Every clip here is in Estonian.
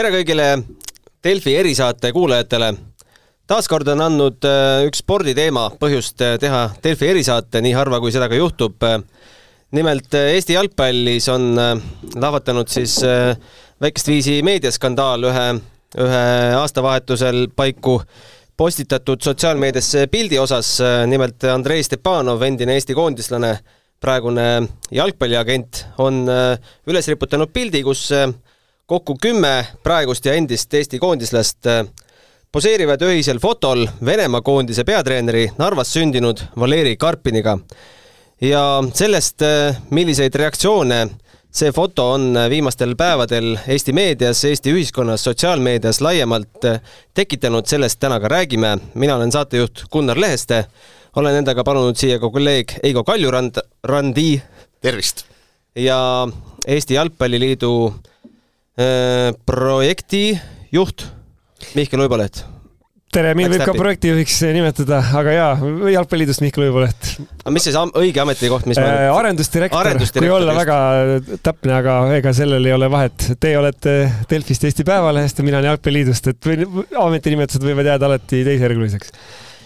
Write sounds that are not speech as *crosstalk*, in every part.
tere kõigile Delfi erisaate kuulajatele. taaskord on andnud äh, üks sporditeema põhjust äh, teha Delfi erisaate, nii harva kui seda ka juhtub. nimelt äh, Eesti jalgpallis on lahvatanud siis väikest viisi meediaskandaal ühe, ühe aastavahetusel paiku postitatud sotsiaalmeediasse pildi osas, nimelt Andrei Stepanov, endine Eesti koondislane, praegune jalgpalliagent, on üles riputanud pildi, kus kokku kümme praegust ja endist Eesti koondislast äh, poseerivad öisel fotol Venemaa koondise peatreeneri Narvas sündinud Valeri Karpiniga. ja sellest, äh, milliseid reaktsioone see foto on viimastel päevadel Eesti meedias, Eesti ühiskonnas, sotsiaalmeedias laiemalt äh, tekitanud, sellest täna ka räägime. mina olen saatejuht Gunnar Leheste, olen endaga palunud siia ka kolleeg Eigo Kaljurand, Randi. tervist! ja Eesti Jalgpalliliidu Äh, projektijuht Mihkel Uiboleht tere, mind võib ka projektijuhiks nimetada, aga jaa, Jalgpalliliidust Mihkel Uiboleht. aga mis see õige ametikoht, mis äh, arendusdirektor, arendusdirektor, kui olla just. väga täpne, aga ega sellel ei ole vahet. Teie olete Delfist Eesti Päevalehest ja mina olen Jalgpalliliidust, et ametinimetused võivad jääda alati teisejärguliseks.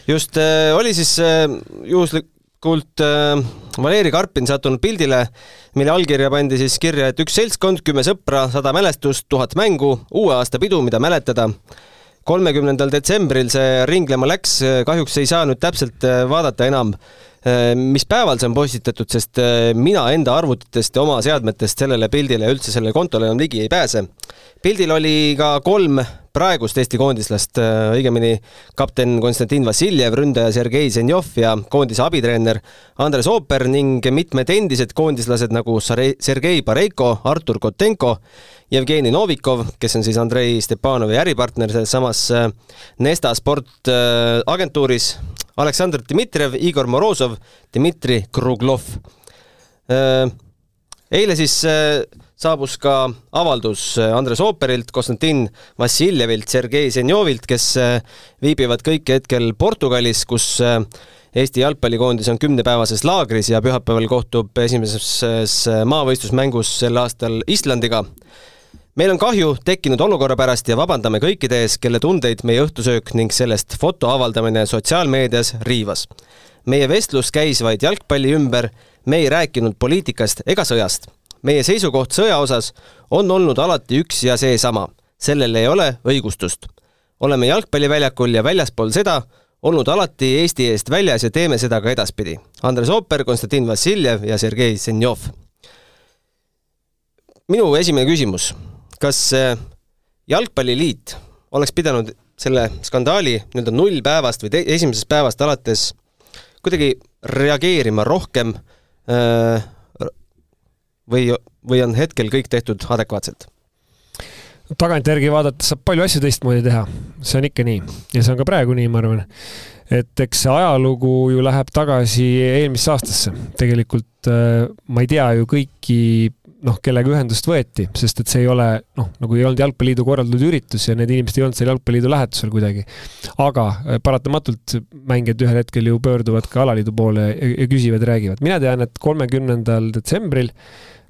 just äh,, oli siis äh, juhuslik, kult äh, Valeri Karpin sattunud pildile, mille allkirja pandi siis kirja, et üks seltskond, kümme sõpra, sada mälestust, tuhat mängu, uue aasta pidu, mida mäletada. kolmekümnendal detsembril see ringlema läks, kahjuks ei saa nüüd täpselt äh, vaadata enam, äh, mis päeval see on postitatud, sest äh, mina enda arvutitest ja oma seadmetest sellele pildile ja üldse sellele kontole enam ligi ei pääse. Pildil oli ka kolm praegust Eesti koondislast, äh, õigemini kapten Konstantin Vassiljev, ründaja Sergei Zenjov ja koondise abitreener Andres Ooper ning mitmed endised koondislased nagu Sergei Bareiko, Artur Kotenko, Jevgeni Novikov, kes on siis Andrei Stepanovi äripartner selles samas äh, Nesta Sport äh, Aleksandr Dmitrijev, Igor Morozov, Dmitri Kruglov. eile siis saabus ka avaldus äh, Andres Ooperilt, Konstantin Vassiljevilt, Sergei Zenjovilt, kes äh, viibivad kõik hetkel Portugalis, kus äh, Eesti jalgpallikoondis on kümnepäevases laagris ja pühapäeval kohtub esimeses maavõistlusmängus sel aastal Islandiga. meil on kahju tekkinud olukorra pärast ja vabandame kõikide ees, kelle tundeid meie õhtusöök ning sellest foto avaldamine sotsiaalmeedias riivas. meie vestlus käis vaid jalgpalli ümber, me ei rääkinud poliitikast ega sõjast meie seisukoht sõja osas on olnud alati üks ja seesama. sellel ei ole õigustust. oleme jalgpalliväljakul ja väljaspool seda olnud alati Eesti eest väljas ja teeme seda ka edaspidi. Andres Ooper, Konstantin Vassiljev ja Sergei Zenjov. minu esimene küsimus, kas äh, Jalgpalliliit oleks pidanud selle skandaali nii-öelda nullpäevast või esimesest päevast alates kuidagi reageerima rohkem äh, või, või on hetkel kõik tehtud adekvaatselt? tagantjärgi vaadates saab palju asju teistmoodi teha, see on ikka nii ja see on ka praegu nii, ma arvan. et eks see ajalugu ju läheb tagasi eelmisse aastasse, tegelikult äh, ma ei tea ju kõiki noh, kellega ühendust võeti, sest et see ei ole noh, nagu ei olnud Jalgpalliliidu korraldatud üritus ja need inimesed ei olnud seal Jalgpalliliidu lähetusel kuidagi. aga äh, paratamatult mängijad ühel hetkel ju pöörduvad ka alaliidu poole ja, ja küsivad, räägivad. mina tean, et kolmekümnendal detsembril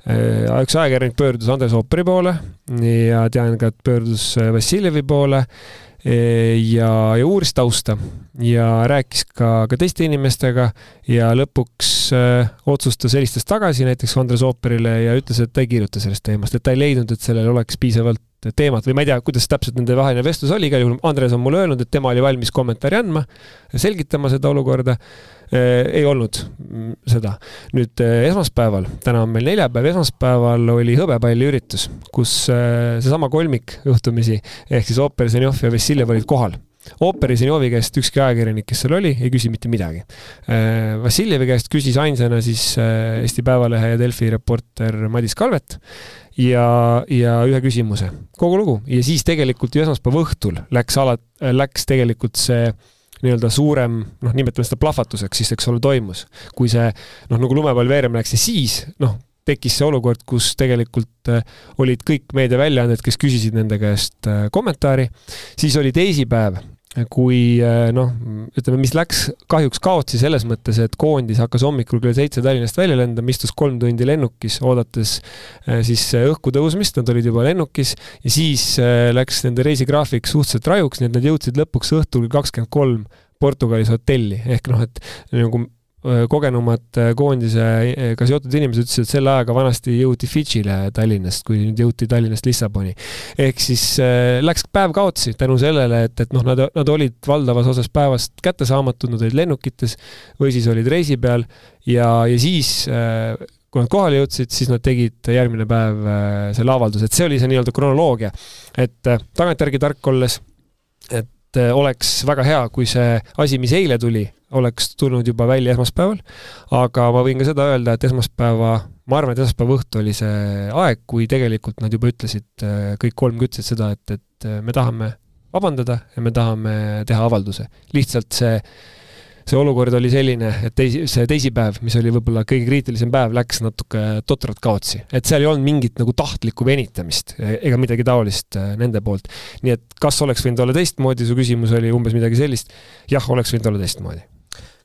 Äh, üks ajakirjanik pöördus Andres Ooperi poole ja tean ka, et pöördus äh, Vassiljevi poole ja, ja uuris tausta ja rääkis ka, ka teiste inimestega ja lõpuks öö, otsustas, helistas tagasi näiteks Andres Ooperile ja ütles, et ta ei kirjuta sellest teemast, et ta ei leidnud, et sellel oleks piisavalt teemat või ma ei tea, kuidas täpselt nende vaheline vestlus oli, igal juhul Andres on mulle öelnud, et tema oli valmis kommentaari andma, selgitama seda olukorda eh,. ei olnud seda. nüüd eh, esmaspäeval, täna on meil neljapäev, esmaspäeval oli hõbepalliüritus, kus eh, seesama kolmik juhtumisi ehk siis Ooper, Zenjov ja Vassiljev olid kohal Ooperi Zenjovi käest ükski ajakirjanik, kes seal oli, ei küsi mitte midagi. Äh, Vassiljevi käest küsis ainsana siis Eesti Päevalehe ja Delfi reporter Madis Kalvet ja, ja ühe küsimuse, kogu lugu. ja siis tegelikult ju esmaspäeva õhtul läks ala, läks tegelikult see nii-öelda suurem, noh, nimetame seda plahvatuseks, siis eks ole, toimus. kui see noh, nagu lumepall veerema läks ja siis noh, tekkis see olukord, kus tegelikult äh, olid kõik meediaväljaanded, kes küsisid nende käest kommentaari, siis oli teisipäev kui äh, noh, ütleme, mis läks kahjuks kaotsi selles mõttes, et koondis hakkas hommikul kell seitse Tallinnast välja lendama, istus kolm tundi lennukis, oodates äh, siis õhku tõusmist, nad olid juba lennukis ja siis äh, läks nende reisigraafik suhteliselt rajuks, nii et nad jõudsid lõpuks õhtul kakskümmend kolm Portugalis hotelli, ehk noh, et nagu Äh, kogenumad koondisega seotud inimesed ütlesid, et selle ajaga vanasti jõuti Fidžile Tallinnast, kui nüüd jõuti Tallinnast Lissaboni. ehk siis läks päev kaotsi tänu sellele, et, et noh, nad, nad olid valdavas osas päevast kättesaamatud, nad olid lennukites või siis olid reisi peal ja, ja siis kui nad kohale jõudsid, siis nad tegid järgmine päev selle avalduse, et see oli see nii-öelda kronoloogia. et tagantjärgi tark olles, et oleks väga hea, kui see asi, mis eile tuli, oleks tulnud juba välja esmaspäeval, aga ma võin ka seda öelda, et esmaspäeva, ma arvan, et esmaspäeva õhtu oli see aeg, kui tegelikult nad juba ütlesid, kõik kolm ütlesid seda, et, et me tahame vabandada ja me tahame teha avalduse. lihtsalt see see olukord oli selline, et teisi, see teisipäev, mis oli võib-olla kõige kriitilisem päev, läks natuke totralt kaotsi. et seal ei olnud mingit nagu tahtlikku venitamist e-, ega midagi taolist äh, nende poolt. nii et kas oleks võinud olla teistmoodi, su küsimus oli umbes midagi sellist, jah, oleks võinud olla teistmoodi.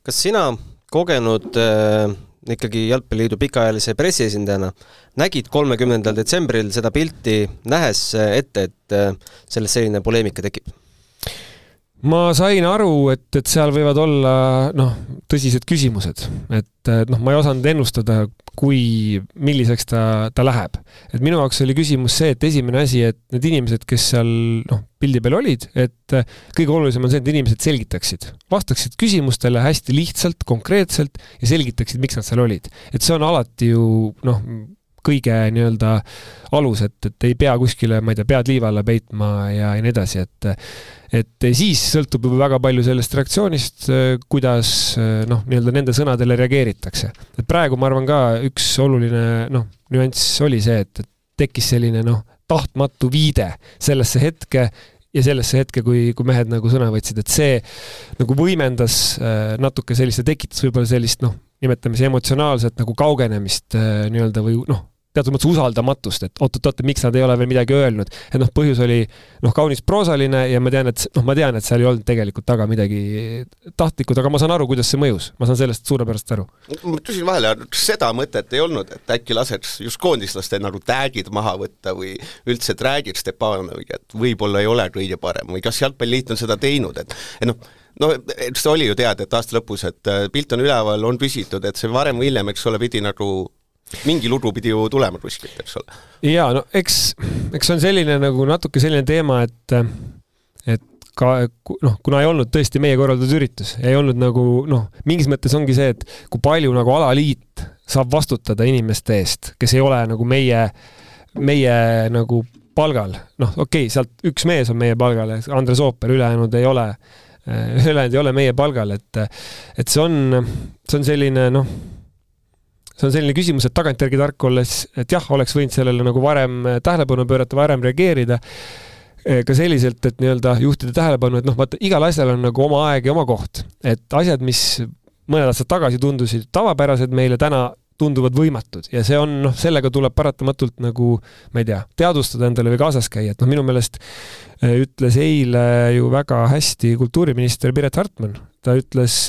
Kas sina kogenud äh, ikkagi Jalgpalliliidu pikaajalise pressiesindajana nägid kolmekümnendal detsembril seda pilti nähes ette, et äh, sellest selline poleemika tekib? ma sain aru, et, et seal võivad olla noh, tõsised küsimused, et noh, ma ei osanud ennustada, kui, milliseks ta, ta läheb. et minu jaoks oli küsimus see, et esimene asi, et need inimesed, kes seal noh, pildi peal olid, et kõige olulisem on see, et inimesed selgitaksid, vastaksid küsimustele hästi lihtsalt, konkreetselt ja selgitaksid, miks nad seal olid. et see on alati ju noh, kõige nii-öelda alus, et, et ei pea kuskile, ma ei tea, pead liiva alla peitma ja, ja nii edasi, et et siis sõltub juba väga palju sellest reaktsioonist, kuidas noh, nii-öelda nende sõnadele reageeritakse. et praegu ma arvan ka üks oluline noh, nüanss oli see, et, et tekkis selline noh, tahtmatu viide sellesse hetke ja sellesse hetke, kui, kui mehed nagu sõna võtsid, et see nagu võimendas natuke sellist ja tekitas võib-olla sellist noh, nimetame siis emotsionaalset nagu kaugenemist nii-öelda või noh, teatud mõttes usaldamatust, et oot-oot-oot, miks nad ei ole veel midagi öelnud. et noh, põhjus oli noh, kaunis proosaline ja ma tean, et noh, ma tean, et seal ei olnud tegelikult taga midagi tahtlikud, aga ma saan aru, kuidas see mõjus, ma saan sellest suurepäraselt aru. ma küsin vahele, seda mõtet ei olnud, et äkki laseks just koondislaste nagu tag'id maha võtta või üldse, räägiks Stepanoviga, et võib-olla ei ole kõige parem või kas Jalgpalliliit on seda teinud, et et noh, no see oli ju teada, et aasta lõpus, et äh, pilt on üleval, on püsitud, et see varem või hiljem, eks ole, pidi nagu mingi lugu pidi ju tulema kuskilt, eks ole. jaa, no eks, eks see on selline nagu natuke selline teema, et et ka noh, kuna ei olnud tõesti meie korraldatud üritus, ei olnud nagu noh, mingis mõttes ongi see, et kui palju nagu alaliit saab vastutada inimeste eest, kes ei ole nagu meie, meie nagu palgal, noh, okei okay,, sealt üks mees on meie palgal, Andres Ooper, ülejäänud ei ole, ülejäänud ei ole meie palgal, et et see on, see on selline noh see on selline küsimus, et tagantjärgi tark olles, et jah, oleks võinud sellele nagu varem tähelepanu pöörata, varem reageerida eh, ka selliselt, et nii-öelda juhtida tähelepanu, et noh, vaata, igal asjal on nagu oma aeg ja oma koht. et asjad, mis mõned aastad tagasi tundusid tavapärased meile, täna tunduvad võimatud. Ja see on, noh, sellega tuleb paratamatult nagu, ma ei tea, teadvustada endale või kaasas käia, et noh, minu meelest eh, ütles eile ju väga hästi kultuuriminister Piret Hartman, ta ütles,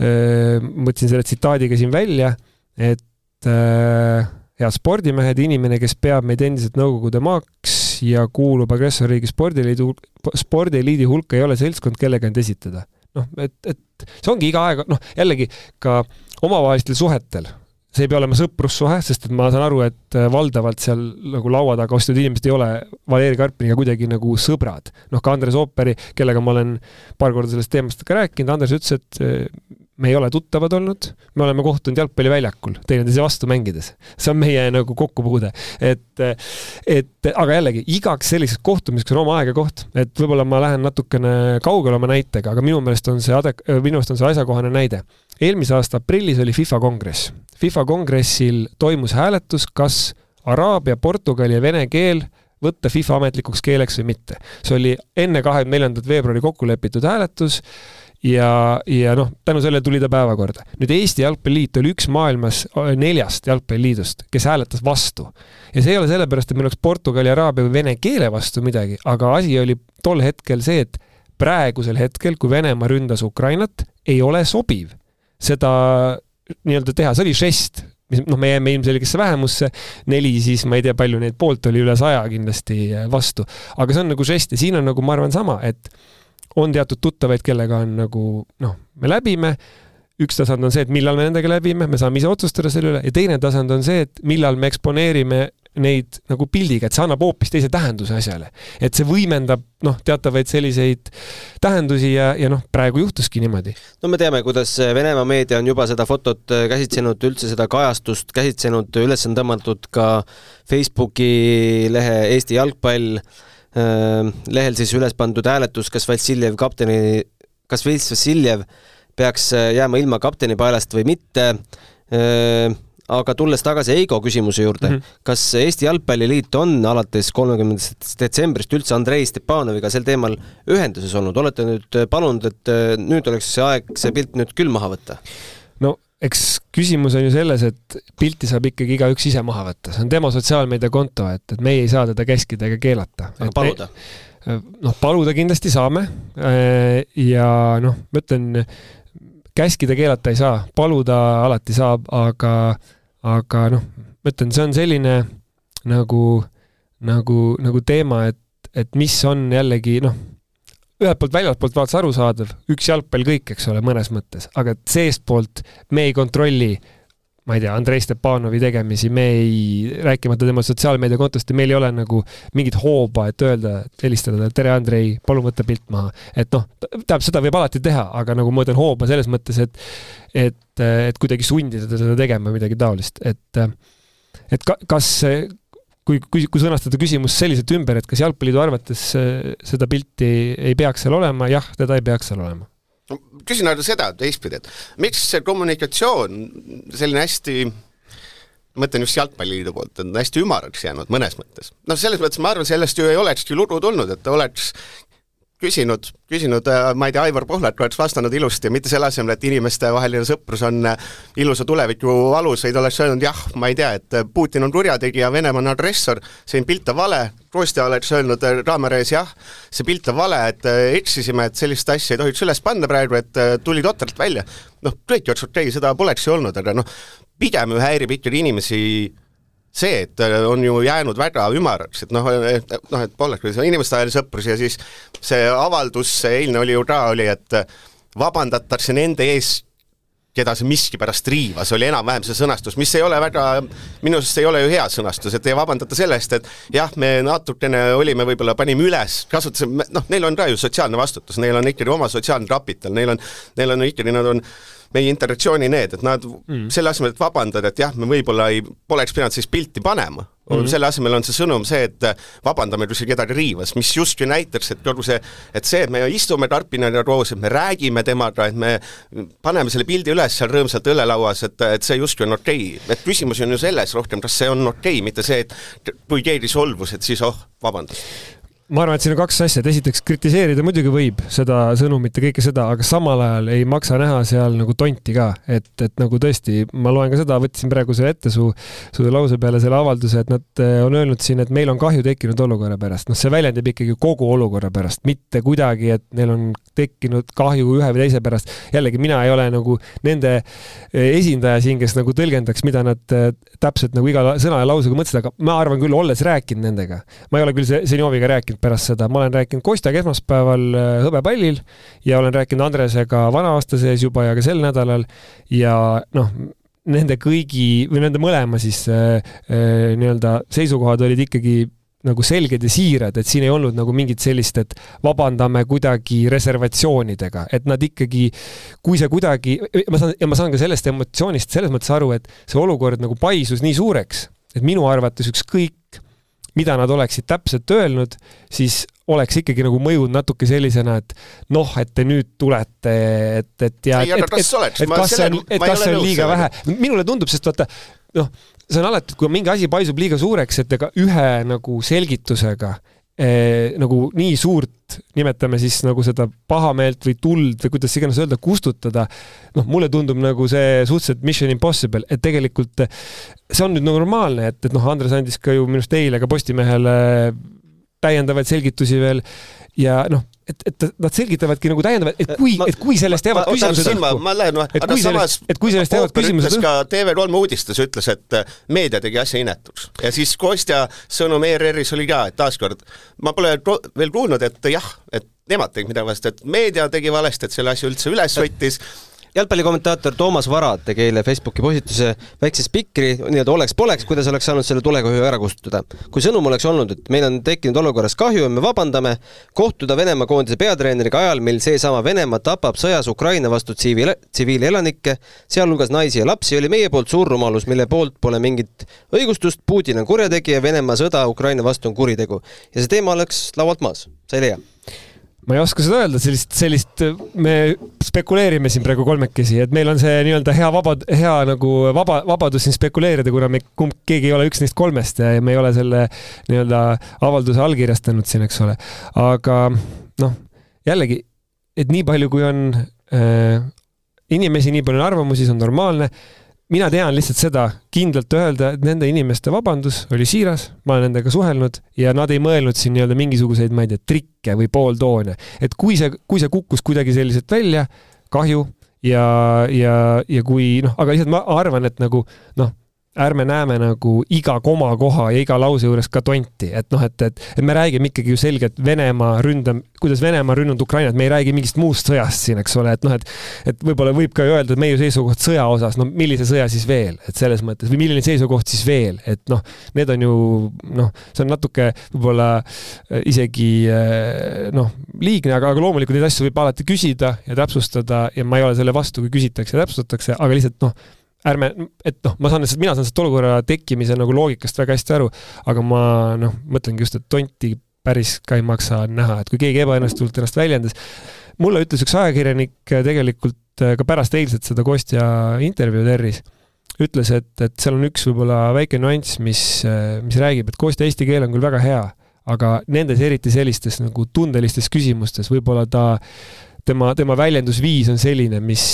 ma võtsin selle tsitaadiga siin välja et äh, head spordimehed, inimene, kes peab meid endiselt Nõukogude maaks ja kuulub agressorriigi spordiliidu, spordiliidi hulka, ei ole seltskond, kellega end esitada. noh, et, et see ongi iga aeg, noh, jällegi ka omavahelistel suhetel see ei pea olema sõprussuhe, sest et ma saan aru, et äh, valdavalt seal nagu laua taga ostetud inimesed ei ole Valeri Karpiniga kuidagi nagu sõbrad. noh, ka Andres Ooperi, kellega ma olen paar korda sellest teemast ka rääkinud, Andres ütles, et äh, me ei ole tuttavad olnud, me oleme kohtunud jalgpalliväljakul teineteise vastu mängides. see on meie nagu kokkupuude. et, et aga jällegi, igaks selliseks kohtumiseks on oma aeg ja koht, et võib-olla ma lähen natukene kaugele oma näitega, aga minu meelest on see adek-, minu meelest on see asjakohane näide. eelmise aasta aprillis oli FIFA kongress. FIFA kongressil toimus hääletus, kas araabia, portugali ja vene keel võtta FIFA ametlikuks keeleks või mitte. see oli enne kahekümne neljandat veebruari kokku lepitud hääletus ja, ja noh, tänu sellele tuli ta päevakorda. nüüd Eesti Jalgpalliliit oli üks maailmas äh, neljast jalgpalliliidust, kes hääletas vastu. ja see ei ole sellepärast, et meil oleks portugali, araabia või vene keele vastu midagi, aga asi oli tol hetkel see, et praegusel hetkel, kui Venemaa ründas Ukrainat, ei ole sobiv seda nii-öelda teha, see oli žest, mis noh, me jääme ilmselgesse vähemusse, neli siis ma ei tea, palju neid poolt oli, üle saja kindlasti vastu. aga see on nagu žest ja siin on nagu ma arvan sama, et on teatud tuttavaid, kellega on nagu noh, me läbime, üks tasand on see, et millal me nendega läbime, me saame ise otsustada selle üle ja teine tasand on see, et millal me eksponeerime neid nagu pildiga, et see annab hoopis teise tähenduse asjale. et see võimendab noh, teatavaid selliseid tähendusi ja, ja noh, praegu juhtuski niimoodi. no me teame, kuidas Venemaa meedia on juba seda fotot äh, käsitsenud, üldse seda kajastust käsitsenud, üles on tõmmatud ka Facebooki lehe Eesti jalgpall, äh, lehel siis üles pandud hääletus, kas Vassiljev kapteni, kas Vassiljev peaks äh, jääma ilma kaptenipaelast või mitte aga tulles tagasi Eigo küsimuse juurde mm, -hmm. kas Eesti Jalgpalliliit on alates kolmekümnendast detsembrist üldse Andrei Stepanoviga sel teemal ühenduses olnud, olete nüüd palunud, et äh, nüüd oleks see aeg see pilt nüüd küll maha võtta? no eks küsimus on ju selles, et pilti saab ikkagi igaüks ise maha võtta, see on tema sotsiaalmeediakonto, et, et meie ei saa teda käskida ega keelata. aga paluda? noh, paluda kindlasti saame äh, ja noh, ma ütlen, käskida-keelata ei saa, paluda alati saab, aga aga noh, ma ütlen, see on selline nagu, nagu, nagu teema, et, et mis on jällegi noh, ühelt poolt väljastpoolt vaates arusaadav, üks jalgpall kõik, eks ole, mõnes mõttes, aga seestpoolt me ei kontrolli ma ei tea, Andrei Stepanovi tegemisi, me ei, rääkimata tema sotsiaalmeediakontost ja meil ei ole nagu mingit hooba, et öelda, helistada talle, tere, Andrei, palun võta pilt maha. et noh, tähendab, seda võib alati teha, aga nagu ma mõtlen hooba selles mõttes, et et, et kuidagi sundida teda seda tegema midagi taolist, et et ka, kas kui, kui, kui sõnastada küsimus selliselt ümber, et kas Jalgpalliliidu arvates seda pilti ei peaks seal olema, jah, teda ei peaks seal olema no küsin aga seda teistpidi, et miks see kommunikatsioon selline hästi mõtlen just Jalgpalliliidu poolt, on hästi ümaraks jäänud mõnes mõttes. noh, selles mõttes ma arvan, sellest ju ei olekski lugu tulnud, et oleks küsinud, küsinud, äh, ma ei tea, Aivar Pohlak oleks vastanud ilusti, mitte selle asemel, et inimestevaheline sõprus on äh, ilusa tuleviku alus, vaid oleks öelnud jah, ma ei tea, et äh, Putin on kurjategija, Venemaa on agressor, see pilt on vale, Kostja oleks öelnud kaamera ees jah, see pilt on vale, et eksisime, et sellist asja ei tohiks üles panna praegu, et tuli totralt välja. noh, kõik oleks okei okay,, seda poleks ju olnud, aga noh, pigem häirib ikkagi inimesi see, et äh, on ju jäänud väga ümaraks, et noh, et noh, et polekski inimestevaheline sõprus ja siis see avaldus, see eilne oli ju ka, oli, et vabandatakse nende ees, keda see miskipärast riivas, oli enam-vähem see sõnastus, mis ei ole väga, minu arust ei ole ju hea sõnastus, et ei vabandata selle eest, et jah, me natukene olime, võib-olla panime üles, kasutasime, noh, neil on ka ju sotsiaalne vastutus, neil on ikkagi oma sotsiaalne kapital, neil on, neil on ikkagi, nad on meie integratsiooni need, et nad mm. selle asemel, et vabandada, et jah, me võib-olla ei, poleks pidanud sellist pilti panema mm, -hmm. selle asemel on see sõnum see, et vabandame, kui see kedagi riivas, mis justkui näitaks, et kogu see, et see, et me istume Karpinaga koos, et me räägime temaga, et me paneme selle pildi üles seal rõõmsalt õllelauas, et, et see justkui on okei okay.. et küsimus on ju selles rohkem, kas see on okei okay,, mitte see, et kui keegi solvus, et siis oh, vabandust ma arvan, et siin on kaks asja, et esiteks kritiseerida muidugi võib seda sõnumit ja kõike seda, aga samal ajal ei maksa näha seal nagu tonti ka, et, et nagu tõesti, ma loen ka seda, võtsin praegu selle ette su, su lause peale selle avalduse, et nad eh, on öelnud siin, et meil on kahju tekkinud olukorra pärast, noh, see väljendab ikkagi kogu olukorra pärast, mitte kuidagi, et neil on tekkinud kahju ühe või teise pärast. jällegi, mina ei ole nagu nende eh, esindaja siin, kes nagu tõlgendaks, mida nad eh, täpselt nagu iga sõna ja lausega mõtlesid, aga ma arvan küll, olles rääkinud nendega, ma ei ole küll Zenjoviga rääkinud, rääkinud pärast seda, ma olen rääkinud Kostjaga esmaspäeval äh, hõbepallil ja olen rääkinud Andresega vana-aasta sees juba ja ka sel nädalal ja noh, nende kõigi või nende mõlema siis äh, äh, nii-öelda seisukohad olid ikkagi nagu selged ja siirad, et siin ei olnud nagu mingit sellist, et vabandame kuidagi reservatsioonidega, et nad ikkagi, kui see kuidagi, ma saan, ja ma saan ka sellest emotsioonist selles mõttes aru, et see olukord nagu paisus nii suureks, et minu arvates ükskõik mida nad oleksid täpselt öelnud, siis oleks ikkagi nagu mõjunud natuke sellisena, et noh, et te nüüd tulete, et, et ja ei, aga kas oleks? et kas see on, et kas see on liiga vähe, minule tundub, sest vaata noh, see on alati, kui mingi asi paisub liiga suureks, et ega ühe nagu selgitusega eh, nagu nii suurt, nimetame siis nagu seda pahameelt või tuld või kuidas iganes öelda, kustutada, noh, mulle tundub nagu see suhteliselt mission impossible, et tegelikult see on nüüd nagu normaalne, et, et noh, Andres andis ka ju minu arust eile ka Postimehele täiendavaid selgitusi veel ja noh, et, et nad selgitavadki nagu täiendavalt, et kui, et kui sellest jäävad küsimused õhku. ma lähen, noh, aga samas et kui sellest jäävad küsimused õhku. ka TV3 uudistes ütles, et äh, meedia tegi asja inetuks ja siis Kostja sõnum ERR-is oli ka, et taaskord ma pole veel kuulnud, et jah, et nemad tegid midagi valesti, et meedia tegi valesti, et selle asja üldse üles võttis jalgpallikommentaator Toomas Varad tegi eile Facebooki postituse väikse spikri, nii-öelda oleks-poleks, kuidas oleks saanud selle tulekahju ära kustutada. kui sõnum oleks olnud, et meil on tekkinud olukorras kahju ja me vabandame, kohtuda Venemaa koondise peatreeneriga ajal, mil seesama Venemaa tapab sõjas Ukraina vastu tsiviil, tsiviilelanikke, sealhulgas naisi ja lapsi, oli meie poolt suur rumalus, mille poolt pole mingit õigustust, Putin on kurjategija, Venemaa sõda Ukraina vastu on kuritegu. ja see teema oleks laualt maas, sa ei leia? Ma ei oska seda öelda, sellist, sellist, me spekuleerime siin praegu kolmekesi, et meil on see nii-öelda hea vaba, hea nagu vaba, vabadus siin spekuleerida, kuna me kumb, keegi ei ole üks neist kolmest ja me ei ole selle nii-öelda avalduse allkirjastanud siin, eks ole. aga noh, jällegi, et nii palju, kui on äh, inimesi, nii palju on arvamusi, see on normaalne mina tean lihtsalt seda, kindlalt öelda, et nende inimeste vabandus oli siiras, ma olen nendega suhelnud ja nad ei mõelnud siin nii-öelda mingisuguseid, ma ei tea, trikke või pooltoone. et kui see, kui see kukkus kuidagi selliselt välja, kahju ja, ja, ja kui noh, aga lihtsalt ma arvan, et nagu noh ärme näeme nagu iga komakoha ja iga lause juures ka tonti, et noh, et, et, et me räägime ikkagi ju selgelt Venemaa ründam-, kuidas Venemaa on rünnanud Ukrainat, me ei räägi mingist muust sõjast siin, eks ole, et noh, et et võib-olla võib ka öelda, et meie seisukoht sõja osas, no millise sõja siis veel, et selles mõttes või milline seisukoht siis veel, et noh, need on ju noh, see on natuke võib-olla äh, isegi äh, noh, liigne, aga, aga loomulikult neid asju võib alati küsida ja täpsustada ja ma ei ole selle vastu, kui küsitakse ja täpsustatakse, aga lihtsalt noh, ärme, et noh, ma saan lihtsalt, mina saan sellest olukorra tekkimise nagu loogikast väga hästi aru, aga ma noh, mõtlengi just, et tonti päris ka ei maksa näha, et kui keegi ebaõnnestunult ennast väljendas. mulle ütles üks ajakirjanik tegelikult ka pärast eilset seda Kostja intervjuud ERR-is, ütles, et, et seal on üks võib-olla väike nüanss, mis, mis räägib, et Kostja eesti keel on küll väga hea, aga nendes eriti sellistes nagu tundelistes küsimustes võib-olla ta tema, tema väljendusviis on selline, mis,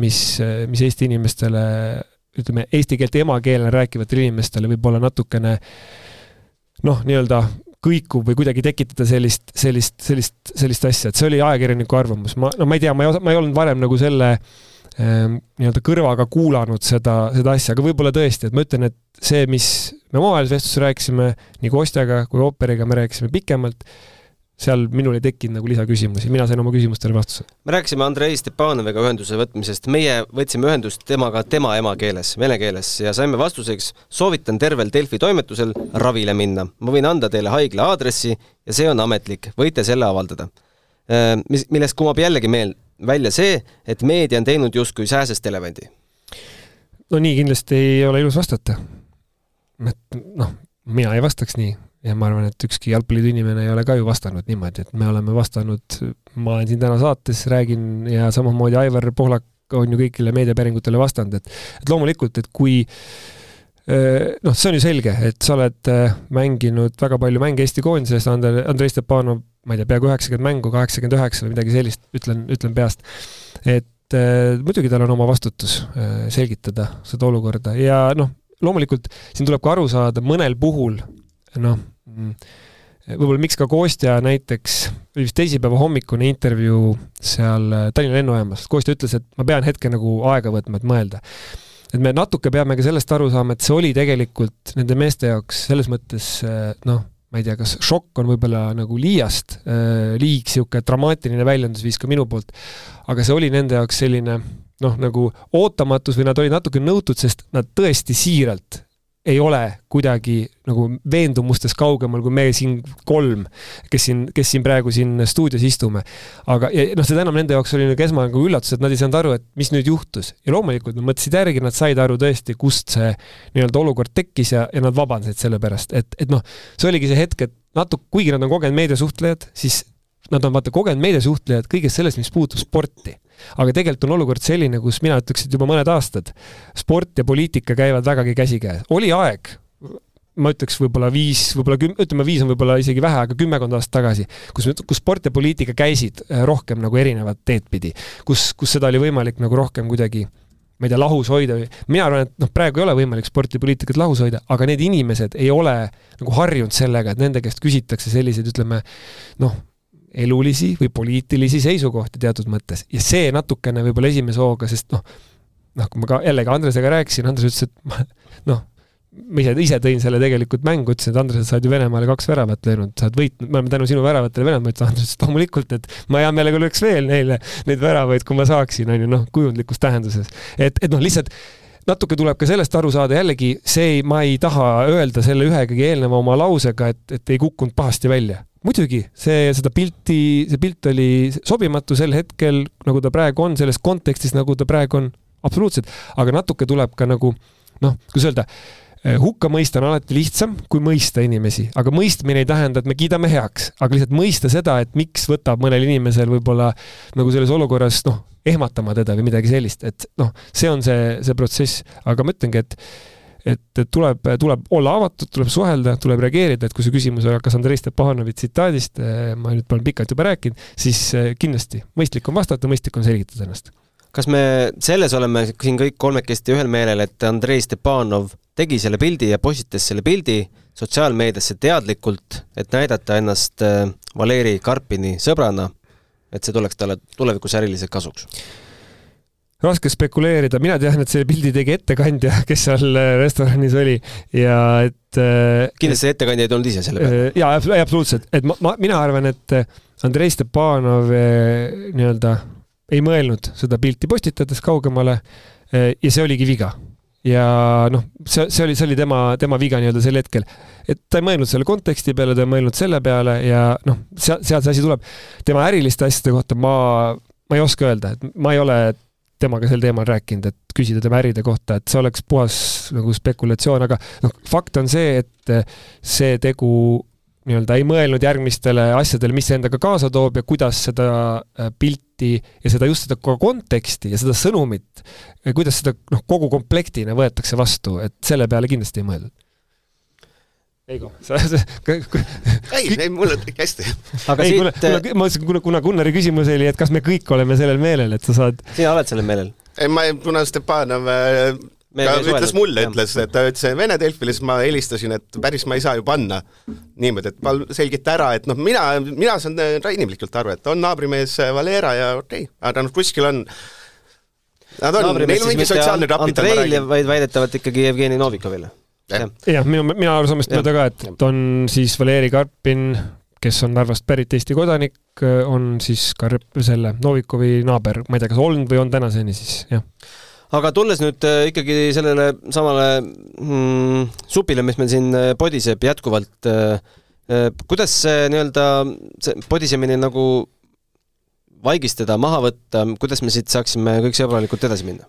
mis, mis Eesti inimestele, ütleme, eesti keelt emakeelena rääkivatele inimestele võib-olla natukene noh, nii-öelda kõikub või kuidagi tekitada sellist, sellist, sellist, sellist asja, et see oli ajakirjaniku arvamus, ma, no ma ei tea, ma ei, ma ei olnud varem nagu selle ähm, nii-öelda kõrvaga kuulanud seda, seda asja, aga võib-olla tõesti, et ma ütlen, et see, mis me omavahelises vestluses rääkisime nii Kostjaga kui ooperiga, me rääkisime pikemalt seal minul ei tekkinud nagu lisaküsimusi, mina sain oma küsimustele vastuse. me rääkisime Andrei Stepanoviga ühenduse võtmisest, meie võtsime ühendust temaga tema emakeeles, vene keeles ja saime vastuseks, soovitan tervel Delfi toimetusel ravile minna. ma võin anda teile haigla aadressi ja see on ametlik, võite selle avaldada. Äh, mis, millest kumab jällegi meel, välja see, et meedia on teinud justkui sääsest elevandi. no nii kindlasti ei ole ilus vastata. et noh, mina ei vastaks nii ja ma arvan, et ükski jalgpalliliidu inimene ei ole ka ju vastanud niimoodi, et me oleme vastanud, ma olen siin täna saates, räägin ja samamoodi Aivar Pohlak on ju kõigile meediapäringutele vastanud, et et loomulikult, et kui noh, see on ju selge, et sa oled mänginud väga palju mänge Eesti koondises, Andrei, Andrei Stepanov, ma ei tea, peaaegu üheksakümmend mängu, kaheksakümmend üheksa või midagi sellist, ütlen, ütlen peast. et muidugi tal on oma vastutus selgitada seda olukorda ja noh, loomulikult siin tuleb ka aru saada, mõnel puhul noh. Võib-olla miks ka Kostja näiteks, oli vist teisipäeva hommikune intervjuu seal äh, Tallinna lennujaamas, Kostja ütles, et ma pean hetke nagu aega võtma, et mõelda. et me natuke peame ka sellest aru saama, et see oli tegelikult nende meeste jaoks selles mõttes äh, noh, ma ei tea, kas šokk on võib-olla nagu liiast, äh, liig niisugune dramaatiline väljendusviis ka minu poolt, aga see oli nende jaoks selline noh, nagu ootamatus või nad olid natuke nõutud, sest nad tõesti siiralt ei ole kuidagi nagu veendumustest kaugemal kui me siin kolm, kes siin, kes siin praegu siin stuudios istume. aga, ja noh, seda enam nende jaoks oli nagu esmane nagu üllatus, et nad ei saanud aru, et mis nüüd juhtus. ja loomulikult nad mõtlesid järgi, nad said aru tõesti, kust see nii-öelda olukord tekkis ja, ja nad vabandasid selle pärast, et, et noh, see oligi see hetk, et natuke, kuigi nad on kogenud meediasuhtlejad, siis nad on vaata kogenud meediasuhtlejad kõigest sellest, mis puutub sporti aga tegelikult on olukord selline, kus mina ütleks, et juba mõned aastad sport ja poliitika käivad vägagi käsikäes. oli aeg, ma ütleks võib-olla viis, võib-olla küm-, ütleme viis on võib-olla isegi vähe, aga kümmekond aastat tagasi, kus, kus sport ja poliitika käisid äh, rohkem nagu erinevat teed pidi, kus, kus seda oli võimalik nagu rohkem kuidagi ma ei tea, lahus hoida või, mina arvan, et noh, praegu ei ole võimalik sporti ja poliitikat lahus hoida, aga need inimesed ei ole nagu harjunud sellega, et nende käest küsitakse selliseid, ütleme noh, elulisi või poliitilisi seisukohti teatud mõttes ja see natukene võib-olla esimese hooga, sest noh, noh, kui ma ka jällegi Andresega rääkisin, Andres ütles, et ma noh, ma ise, ise tõin selle tegelikult mängu, ütlesin, et Andres, sa oled ju Venemaale kaks väravat löönud, sa oled võitnud, me oleme tänu sinu väravatele Venemaad, ma ütlesin, Andres, et loomulikult, et ma hea meelega lööks veel neile neid väravaid, kui ma saaksin, on ju, noh, kujundlikus tähenduses. et, et noh, lihtsalt natuke tuleb ka sellest aru saada, jällegi see ma ei taha öelda selle ühegagi eelneva oma lausega, et, et ei kukkunud pahasti välja. Muidugi, see, seda pilti, see pilt oli sobimatu sel hetkel, nagu ta praegu on, selles kontekstis, nagu ta praegu on, absoluutselt, aga natuke tuleb ka nagu noh, kuidas öelda Eh, hukka mõista on alati lihtsam kui mõista inimesi, aga mõistmine ei tähenda, et me kiidame heaks, aga lihtsalt mõista seda, et miks võtab mõnel inimesel võib-olla nagu selles olukorras noh, ehmatama teda või midagi sellist, et noh, see on see, see protsess, aga ma ütlengi, et et tuleb, tuleb olla avatud, tuleb suhelda, tuleb reageerida, et kui see küsimus hakkas Andrei Stepanovi tsitaadist, eh, ma nüüd olen pikalt juba rääkinud, siis eh, kindlasti mõistlik on vastata, mõistlik on selgitada ennast kas me selles oleme siin kõik kolmekesti ühel meelel, et Andrei Stepanov tegi selle pildi ja postitas selle pildi sotsiaalmeediasse teadlikult, et näidata ennast äh, Valeri Karpini sõbrana, et see tuleks talle tulevikus äriliselt kasuks? Raske spekuleerida, mina tean, et selle pildi tegi ettekandja, *laughs* kes seal äh, restoranis oli ja et äh, kindlasti et, ettekandja ei tulnud ise selle peale? jaa, absoluutselt, et ma, ma, mina arvan, et Andrei Stepanov nii-öelda ei mõelnud seda pilti postitades kaugemale ja see oligi viga. ja noh, see, see oli, see oli tema, tema viga nii-öelda sel hetkel. et ta ei mõelnud selle konteksti peale, ta ei mõelnud selle peale ja noh, sealt, sealt see asi tuleb. tema äriliste asjade kohta ma, ma ei oska öelda, et ma ei ole temaga sel teemal rääkinud, et küsida tema äride kohta, et see oleks puhas nagu spekulatsioon, aga noh, fakt on see, et see tegu nii-öelda ei mõelnud järgmistele asjadele, mis see endaga kaasa toob ja kuidas seda äh, pilti ja seda just seda konteksti ja seda sõnumit, kuidas seda noh, kogu komplektina võetakse vastu, et selle peale kindlasti ei mõeldud. Eigo, sa, sa *laughs* ei, ei mulle tuli hästi. aga ei, siit kuna, kuna, ma mõtlesin, kuna, kuna Gunnari küsimus oli, et kas me kõik oleme sellel meelel, et sa saad sina oled sellel meelel? ei, ma, kuna Stepanov äh, ta ütles mulle, ütles, et ta ütles Vene Delfile, siis ma helistasin, et päris ma ei saa ju panna niimoodi, et palun selgita ära, et noh, mina, mina saan inimlikult aru, et on naabrimees Valera ja okei okay,, aga noh, kuskil on Nad on, neil on mingi sotsiaalne kapital. Andreil, vaid väidetavalt ikkagi Jevgeni Novikovile. Jah, minu, mina arusaamist mööda ka, et on siis Valeri Karpin, kes on Narvast pärit Eesti kodanik, on siis ka selle Novikovi naaber, ma ei tea, kas olnud või on tänaseni siis, jah. Aga tulles nüüd äh, ikkagi sellele samale mm, supile, mis meil siin äh, podiseb jätkuvalt, äh, kuidas see nii-öelda, see podisemine nagu vaigistada, maha võtta, kuidas me siit saaksime kõik sõbralikult edasi minna?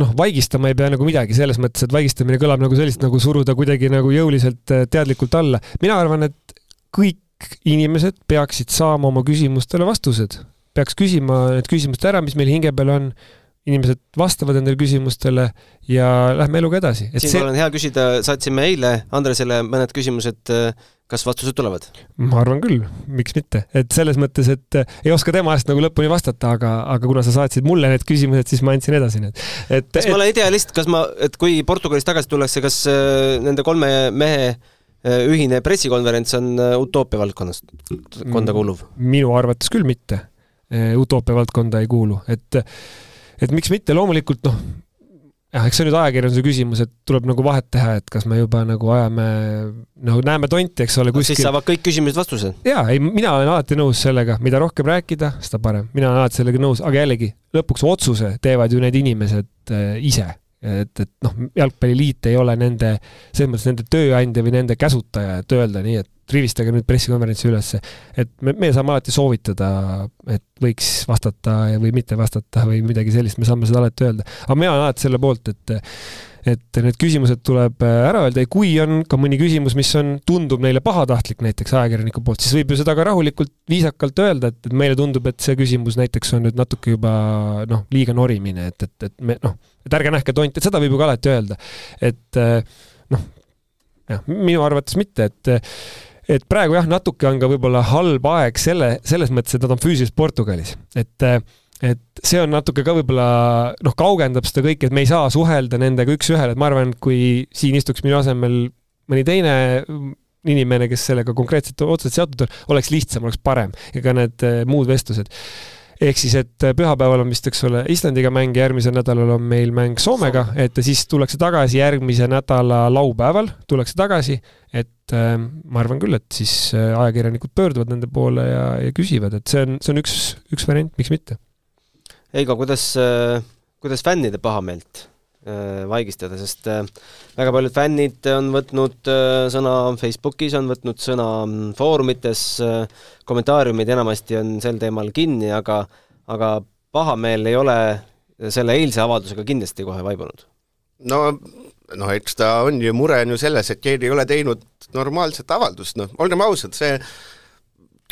Noh, vaigistama ei pea nagu midagi, selles mõttes, et vaigistamine kõlab nagu sellist nagu suruda kuidagi nagu jõuliselt teadlikult alla. mina arvan, et kõik inimesed peaksid saama oma küsimustele vastused. peaks küsima need küsimused ära, mis meil hinge peal on inimesed vastavad nendele küsimustele ja lähme eluga edasi. siinkohal see... on hea küsida, saatsime eile Andresele mõned küsimused, kas vastused tulevad? ma arvan küll, miks mitte, et selles mõttes, et ei oska tema eest nagu lõpuni vastata, aga, aga kuna sa saatsid mulle need küsimused, siis ma andsin edasi need. et kas et... ma olen idealist, kas ma, et kui Portugalist tagasi tullakse, kas äh, nende kolme mehe äh, ühine pressikonverents on äh, utoopia valdkonnast, konda kuuluv? minu arvates küll mitte. utoopia valdkonda ei kuulu, et et miks mitte, loomulikult noh, jah, eks see on nüüd ajakirjanduse küsimus, et tuleb nagu vahet teha, et kas me juba nagu ajame, nagu näeme tonti, eks ole, kuskil. siis saavad kõik küsimused vastused. jaa, ei, mina olen alati nõus sellega, mida rohkem rääkida, seda parem. mina olen alati sellega nõus, aga jällegi, lõpuks otsuse teevad ju need inimesed äh, ise et, et noh, jalgpalliliit ei ole nende, selles mõttes nende tööandja või nende käsutaja, et öelda nii, et rivistage nüüd pressikonverentsi ülesse. et me, me saame alati soovitada, et võiks vastata või mitte vastata või midagi sellist, me saame seda alati öelda. aga mina olen alati selle poolt, et et need küsimused tuleb äh, ära öelda ja kui on ka mõni küsimus, mis on, tundub neile pahatahtlik näiteks ajakirjaniku poolt, siis võib ju seda ka rahulikult, viisakalt öelda, et, et meile tundub, et see küsimus näiteks on nüüd natuke juba noh, liiga norimine, et, et, et me noh, et ärge nähke tonti, et seda võib ju ka alati öelda. et äh, noh, jah, minu arvates mitte, et et praegu jah, natuke on ka võib-olla halb aeg selle, selles mõttes, et nad on füüsiliselt Portugalis, et äh, et see on natuke ka võib-olla noh, kaugendab seda kõike, et me ei saa suhelda nendega üks-ühele, et ma arvan, et kui siin istuks minu asemel mõni teine inimene, kes sellega konkreetselt otseselt seotud on, oleks lihtsam, oleks parem. Ja ka need äh, muud vestlused. Ehk siis, et äh, pühapäeval on vist, eks ole, Islandiga mäng ja järgmisel nädalal on meil mäng Soomega, et siis tullakse tagasi järgmise nädala laupäeval, tullakse tagasi, et äh, ma arvan küll, et siis ajakirjanikud pöörduvad nende poole ja, ja küsivad, et see on, see on üks, üks variant, miks mitte. Heigo, kuidas, kuidas fännide pahameelt Äh, vaigistada, sest äh, väga paljud fännid on võtnud äh, sõna Facebookis, on võtnud sõna mm, foorumites, kommentaariumid enamasti on sel teemal kinni, aga aga pahameel ei ole selle eilse avaldusega kindlasti kohe vaibunud. no noh, eks ta on ju, mure on ju selles, et keegi ei ole teinud normaalset avaldust, noh, olgem ausad, see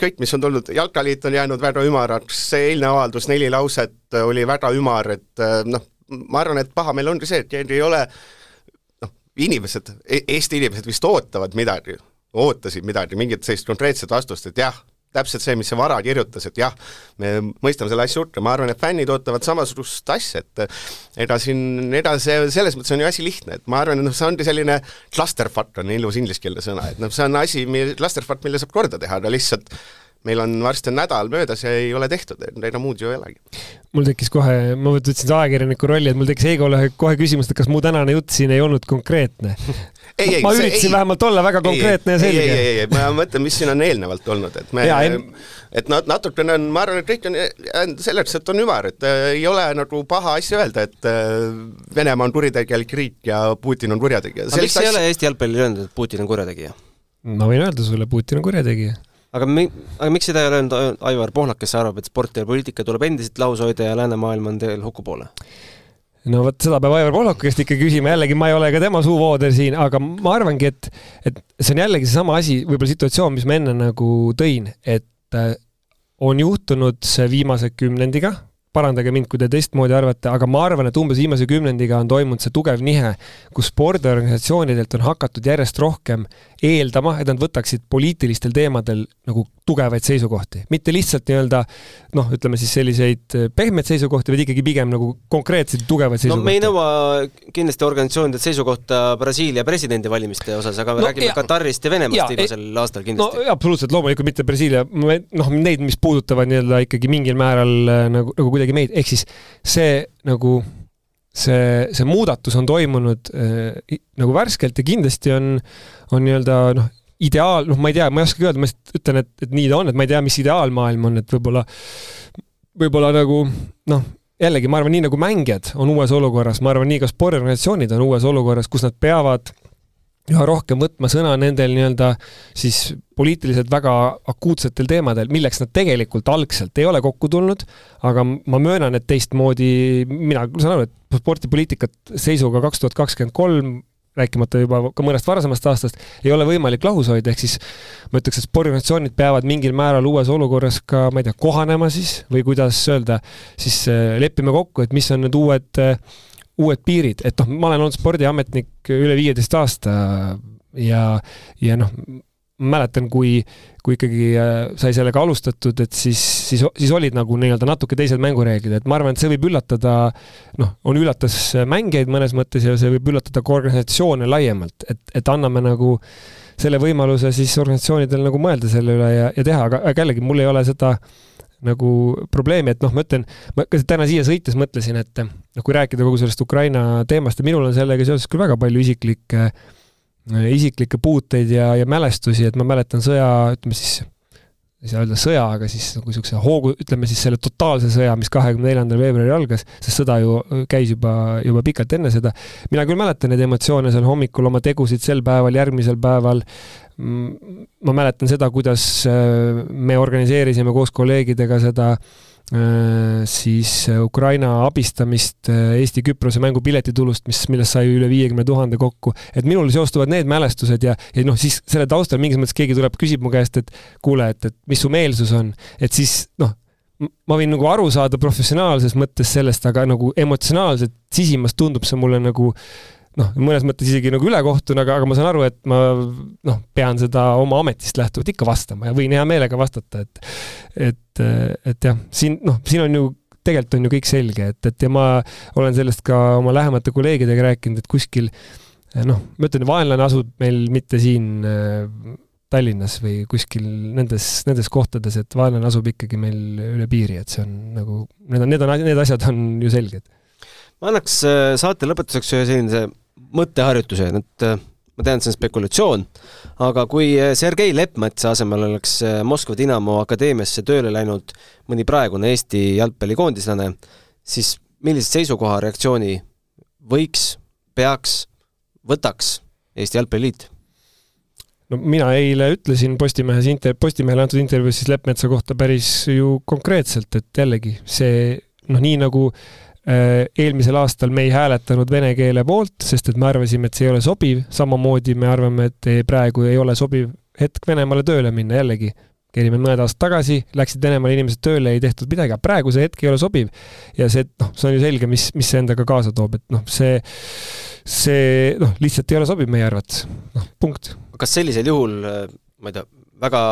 kõik, mis on tulnud, Jalkaliit on jäänud väga ümaraks, see eilne avaldus, neli lauset oli väga ümar, et noh, ma arvan, et pahameel ongi see, et ei ole noh, inimesed, e-, Eesti inimesed vist ootavad midagi, ootasid midagi, mingit sellist konkreetset vastust, et jah, täpselt see, mis see Vara kirjutas, et jah, me mõistame selle asja hukka, ma arvan, et fännid ootavad samasugust asja, et ega siin, ega see, selles mõttes on ju asi lihtne, et ma arvan, et noh, see ongi selline clusterfuck on ilus ingliskeelne sõna, et noh, see on asi, clusterfuck, mille saab korda teha, aga lihtsalt meil on varsti on nädal möödas ja ei ole tehtud, ega muud ju ei olegi. mul tekkis kohe, ma võtsin seda ajakirjaniku rolli, et mul tekkis Heigole kohe küsimus, et kas mu tänane jutt siin ei olnud konkreetne *laughs* ei, ei, ma üritasin ei, vähemalt olla väga konkreetne ei, ja selge. ei, ei, ei, ei, ma mõtlen, mis siin on eelnevalt olnud, et me, et nat-, natukene on, ma arvan, et kõik on selleks, et on ümar, et äh, ei ole nagu paha asja öelda, et äh, Venemaa on kuritegelik riik ja Putin on kurjategija. aga miks ei ole Eesti jalgpallil öeldud, et Putin on kurjategija? ma võin öelda sulle, Putin on kurjategija aga mi-, aga miks seda ei öelnud Aivar Pohlak, kes arvab, et sport ja poliitika tuleb endiselt lahus hoida ja läänemaailm on teel huku poole? no vot, seda peab Aivar Pohlaku käest ikka küsima, jällegi ma ei ole ka tema suuvooder siin, aga ma arvangi, et, et see on jällegi seesama asi, võib-olla situatsioon, mis ma enne nagu tõin, et äh, on juhtunud see viimase kümnendiga, parandage mind, kui te teistmoodi arvate, aga ma arvan, et umbes viimase kümnendiga on toimunud see tugev nihe, kus spordiorganisatsioonidelt on hakatud järjest rohkem eeldama, et nad võtaksid poliitilistel teemadel nagu tugevaid seisukohti, mitte lihtsalt nii-öelda noh, ütleme siis selliseid pehmeid seisukohti, vaid ikkagi pigem nagu konkreetseid tugevaid seisukohti. no me ei nõua kindlasti organisatsioonidelt seisukohta Brasiilia presidendivalimiste osas, aga me no, räägime ja, Katarist ja Venemaast viimasel aastal kindlasti. no absoluutselt, loomulikult mitte Brasiilia, noh, neid, mis puudutavad nii-öelda ikkagi mingil määral nagu, nagu kuidagi meid, ehk siis see nagu see, see muudatus on toimunud äh, nagu värskelt ja kindlasti on, on nii-öelda noh, ideaal, noh, ma ei tea, ma ei oskagi öelda, ma lihtsalt ütlen, et, et nii ta on, et ma ei tea, mis ideaalmaailm on, et võib-olla, võib-olla nagu noh, jällegi ma arvan, nii nagu mängijad on uues olukorras, ma arvan, nii ka spordiorganisatsioonid on uues olukorras, kus nad peavad üha rohkem võtma sõna nendel nii-öelda siis poliitiliselt väga akuutsetel teemadel, milleks nad tegelikult algselt ei ole kokku tulnud, aga ma möönan, et teistmoodi, mina saan aru, et spordipoliitikat seisuga kaks tuhat kakskümmend kolm rääkimata juba ka mõnest varasemast aastast, ei ole võimalik lahus hoida, ehk siis ma ütleks, et spordiorganisatsioonid peavad mingil määral uues olukorras ka, ma ei tea, kohanema siis või kuidas öelda, siis äh, leppima kokku, et mis on need uued äh, uued piirid, et noh, ma olen olnud spordiametnik üle viieteist aasta ja, ja noh, mäletan, kui, kui ikkagi äh, sai sellega alustatud, et siis, siis, siis olid nagu nii-öelda natuke teised mängureeglid, et ma arvan, et see võib üllatada, noh, on üllatas mängijaid mõnes mõttes ja see võib üllatada ka organisatsioone laiemalt, et, et anname nagu selle võimaluse siis organisatsioonidel nagu mõelda selle üle ja, ja teha, aga, aga jällegi mul ei ole seda äh, nagu probleemi, et noh, ma ütlen, ma täna siia sõites mõtlesin, et noh, kui rääkida kogu sellest Ukraina teemast ja minul on sellega seoses küll väga palju isiklikke, isiklikke puuteid ja, ja mälestusi, et ma mäletan sõja, ütleme siis, ei saa öelda sõja, aga siis nagu niisuguse hoogu, ütleme siis selle totaalse sõja, mis kahekümne neljandal veebruaril algas, sest sõda ju käis juba, juba pikalt enne seda. mina küll mäletan neid emotsioone seal hommikul, oma tegusid sel päeval, järgmisel päeval, Mm, ma mäletan seda, kuidas äh, me organiseerisime koos kolleegidega seda äh, siis äh, Ukraina abistamist Eesti-Küprose mängu piletitulust, mis, millest sai üle viiekümne tuhande kokku. et minul seostuvad need mälestused ja, ja noh, siis selle taustal mingis mõttes keegi tuleb, küsib mu käest, et kuule, et, et mis su meelsus on, et siis noh, ma võin nagu aru saada professionaalses mõttes sellest, aga nagu emotsionaalselt sisimas tundub see mulle nagu äh, noh, mõnes mõttes isegi nagu ülekohtun, aga, aga ma saan aru, et ma noh, pean seda oma ametist lähtuvalt ikka vastama ja võin hea meelega vastata, et et, et jah, siin noh, siin on ju tegelikult on ju kõik selge, et, et ja ma olen sellest ka oma lähemate kolleegidega rääkinud, et kuskil noh, ma ütlen, vaenlane asub meil mitte siin Tallinnas või kuskil nendes, nendes kohtades, et vaenlane asub ikkagi meil üle piiri, et see on nagu, need on, need on, need asjad on ju selged. ma annaks äh, saate lõpetuseks ühe sellise mõtteharjutuse, et äh, ma tean, et see on spekulatsioon, aga kui äh, Sergei Leppmetsa asemel oleks Moskva Dinamo akadeemiasse tööle läinud mõni praegune Eesti jalgpallikoondislane, siis millise seisukoha, reaktsiooni võiks, peaks, võtaks Eesti Jalgpalliliit? no mina eile ütlesin Postimehes inter-, Postimehele antud intervjuus siis Leppmetsa kohta päris ju konkreetselt, et jällegi see noh, nii nagu äh, eelmisel aastal me ei hääletanud vene keele poolt, sest et me arvasime, et see ei ole sobiv, samamoodi me arvame, et praegu ei ole sobiv hetk Venemaale tööle minna, jällegi käisime mõned aastad tagasi, läksid Venemaale inimesed tööle, ei tehtud midagi, aga praegu see hetk ei ole sobiv. ja see, noh, see on ju selge, mis, mis see endaga kaasa toob, et noh, see, see noh, lihtsalt ei ole sobiv meie arvates, noh, punkt. Kas sellisel juhul, äh, ma ei tea, väga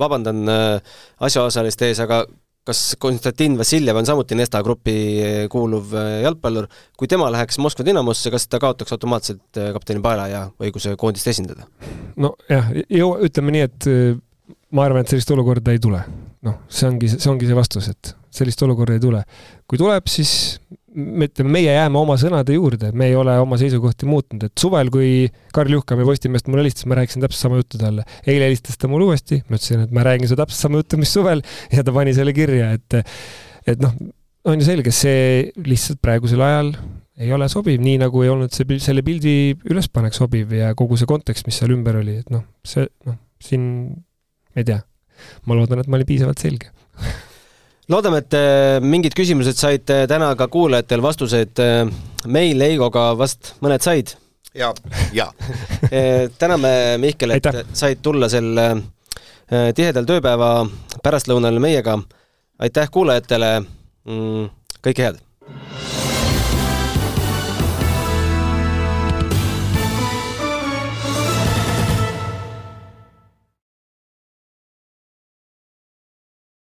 vabandan äh, asjaosaliste ees, aga kas Konstantin Vassiljev on samuti Nesta Grupi äh, kuuluv jalgpallur, kui tema läheks Moskva Dinamosse, kas ta kaotaks automaatselt kapteni paela ja õiguse koondist esindada? nojah, ütleme nii, et ma arvan, et sellist olukorda ei tule. noh, see ongi, see ongi see vastus, et sellist olukorda ei tule. kui tuleb, siis ütleme, meie jääme oma sõnade juurde, me ei ole oma seisukohti muutnud, et suvel, kui Karl Juhkami Postimehest mulle helistas, ma rääkisin täpselt sama juttu talle. eile helistas ta mulle uuesti, ma ütlesin, et ma räägin sulle täpselt sama juttu, mis suvel ja ta pani selle kirja, et et noh, on ju selge, see lihtsalt praegusel ajal ei ole sobiv, nii nagu ei olnud see, selle pildi ülespanek sobiv ja kogu see kontekst, mis seal ümber oli, et noh, see noh, siin, ma ei tea, ma loodan, et ma olin piisavalt selge *laughs* loodame, et äh, mingid küsimused said äh, täna ka kuulajatel vastuseid. Äh, meil Eigoga vast mõned said. ja, ja *laughs* täname, Mihkel, et Aitäh. said tulla sel tihedal tööpäeva pärastlõunal meiega. aitäh kuulajatele. Mm, kõike head.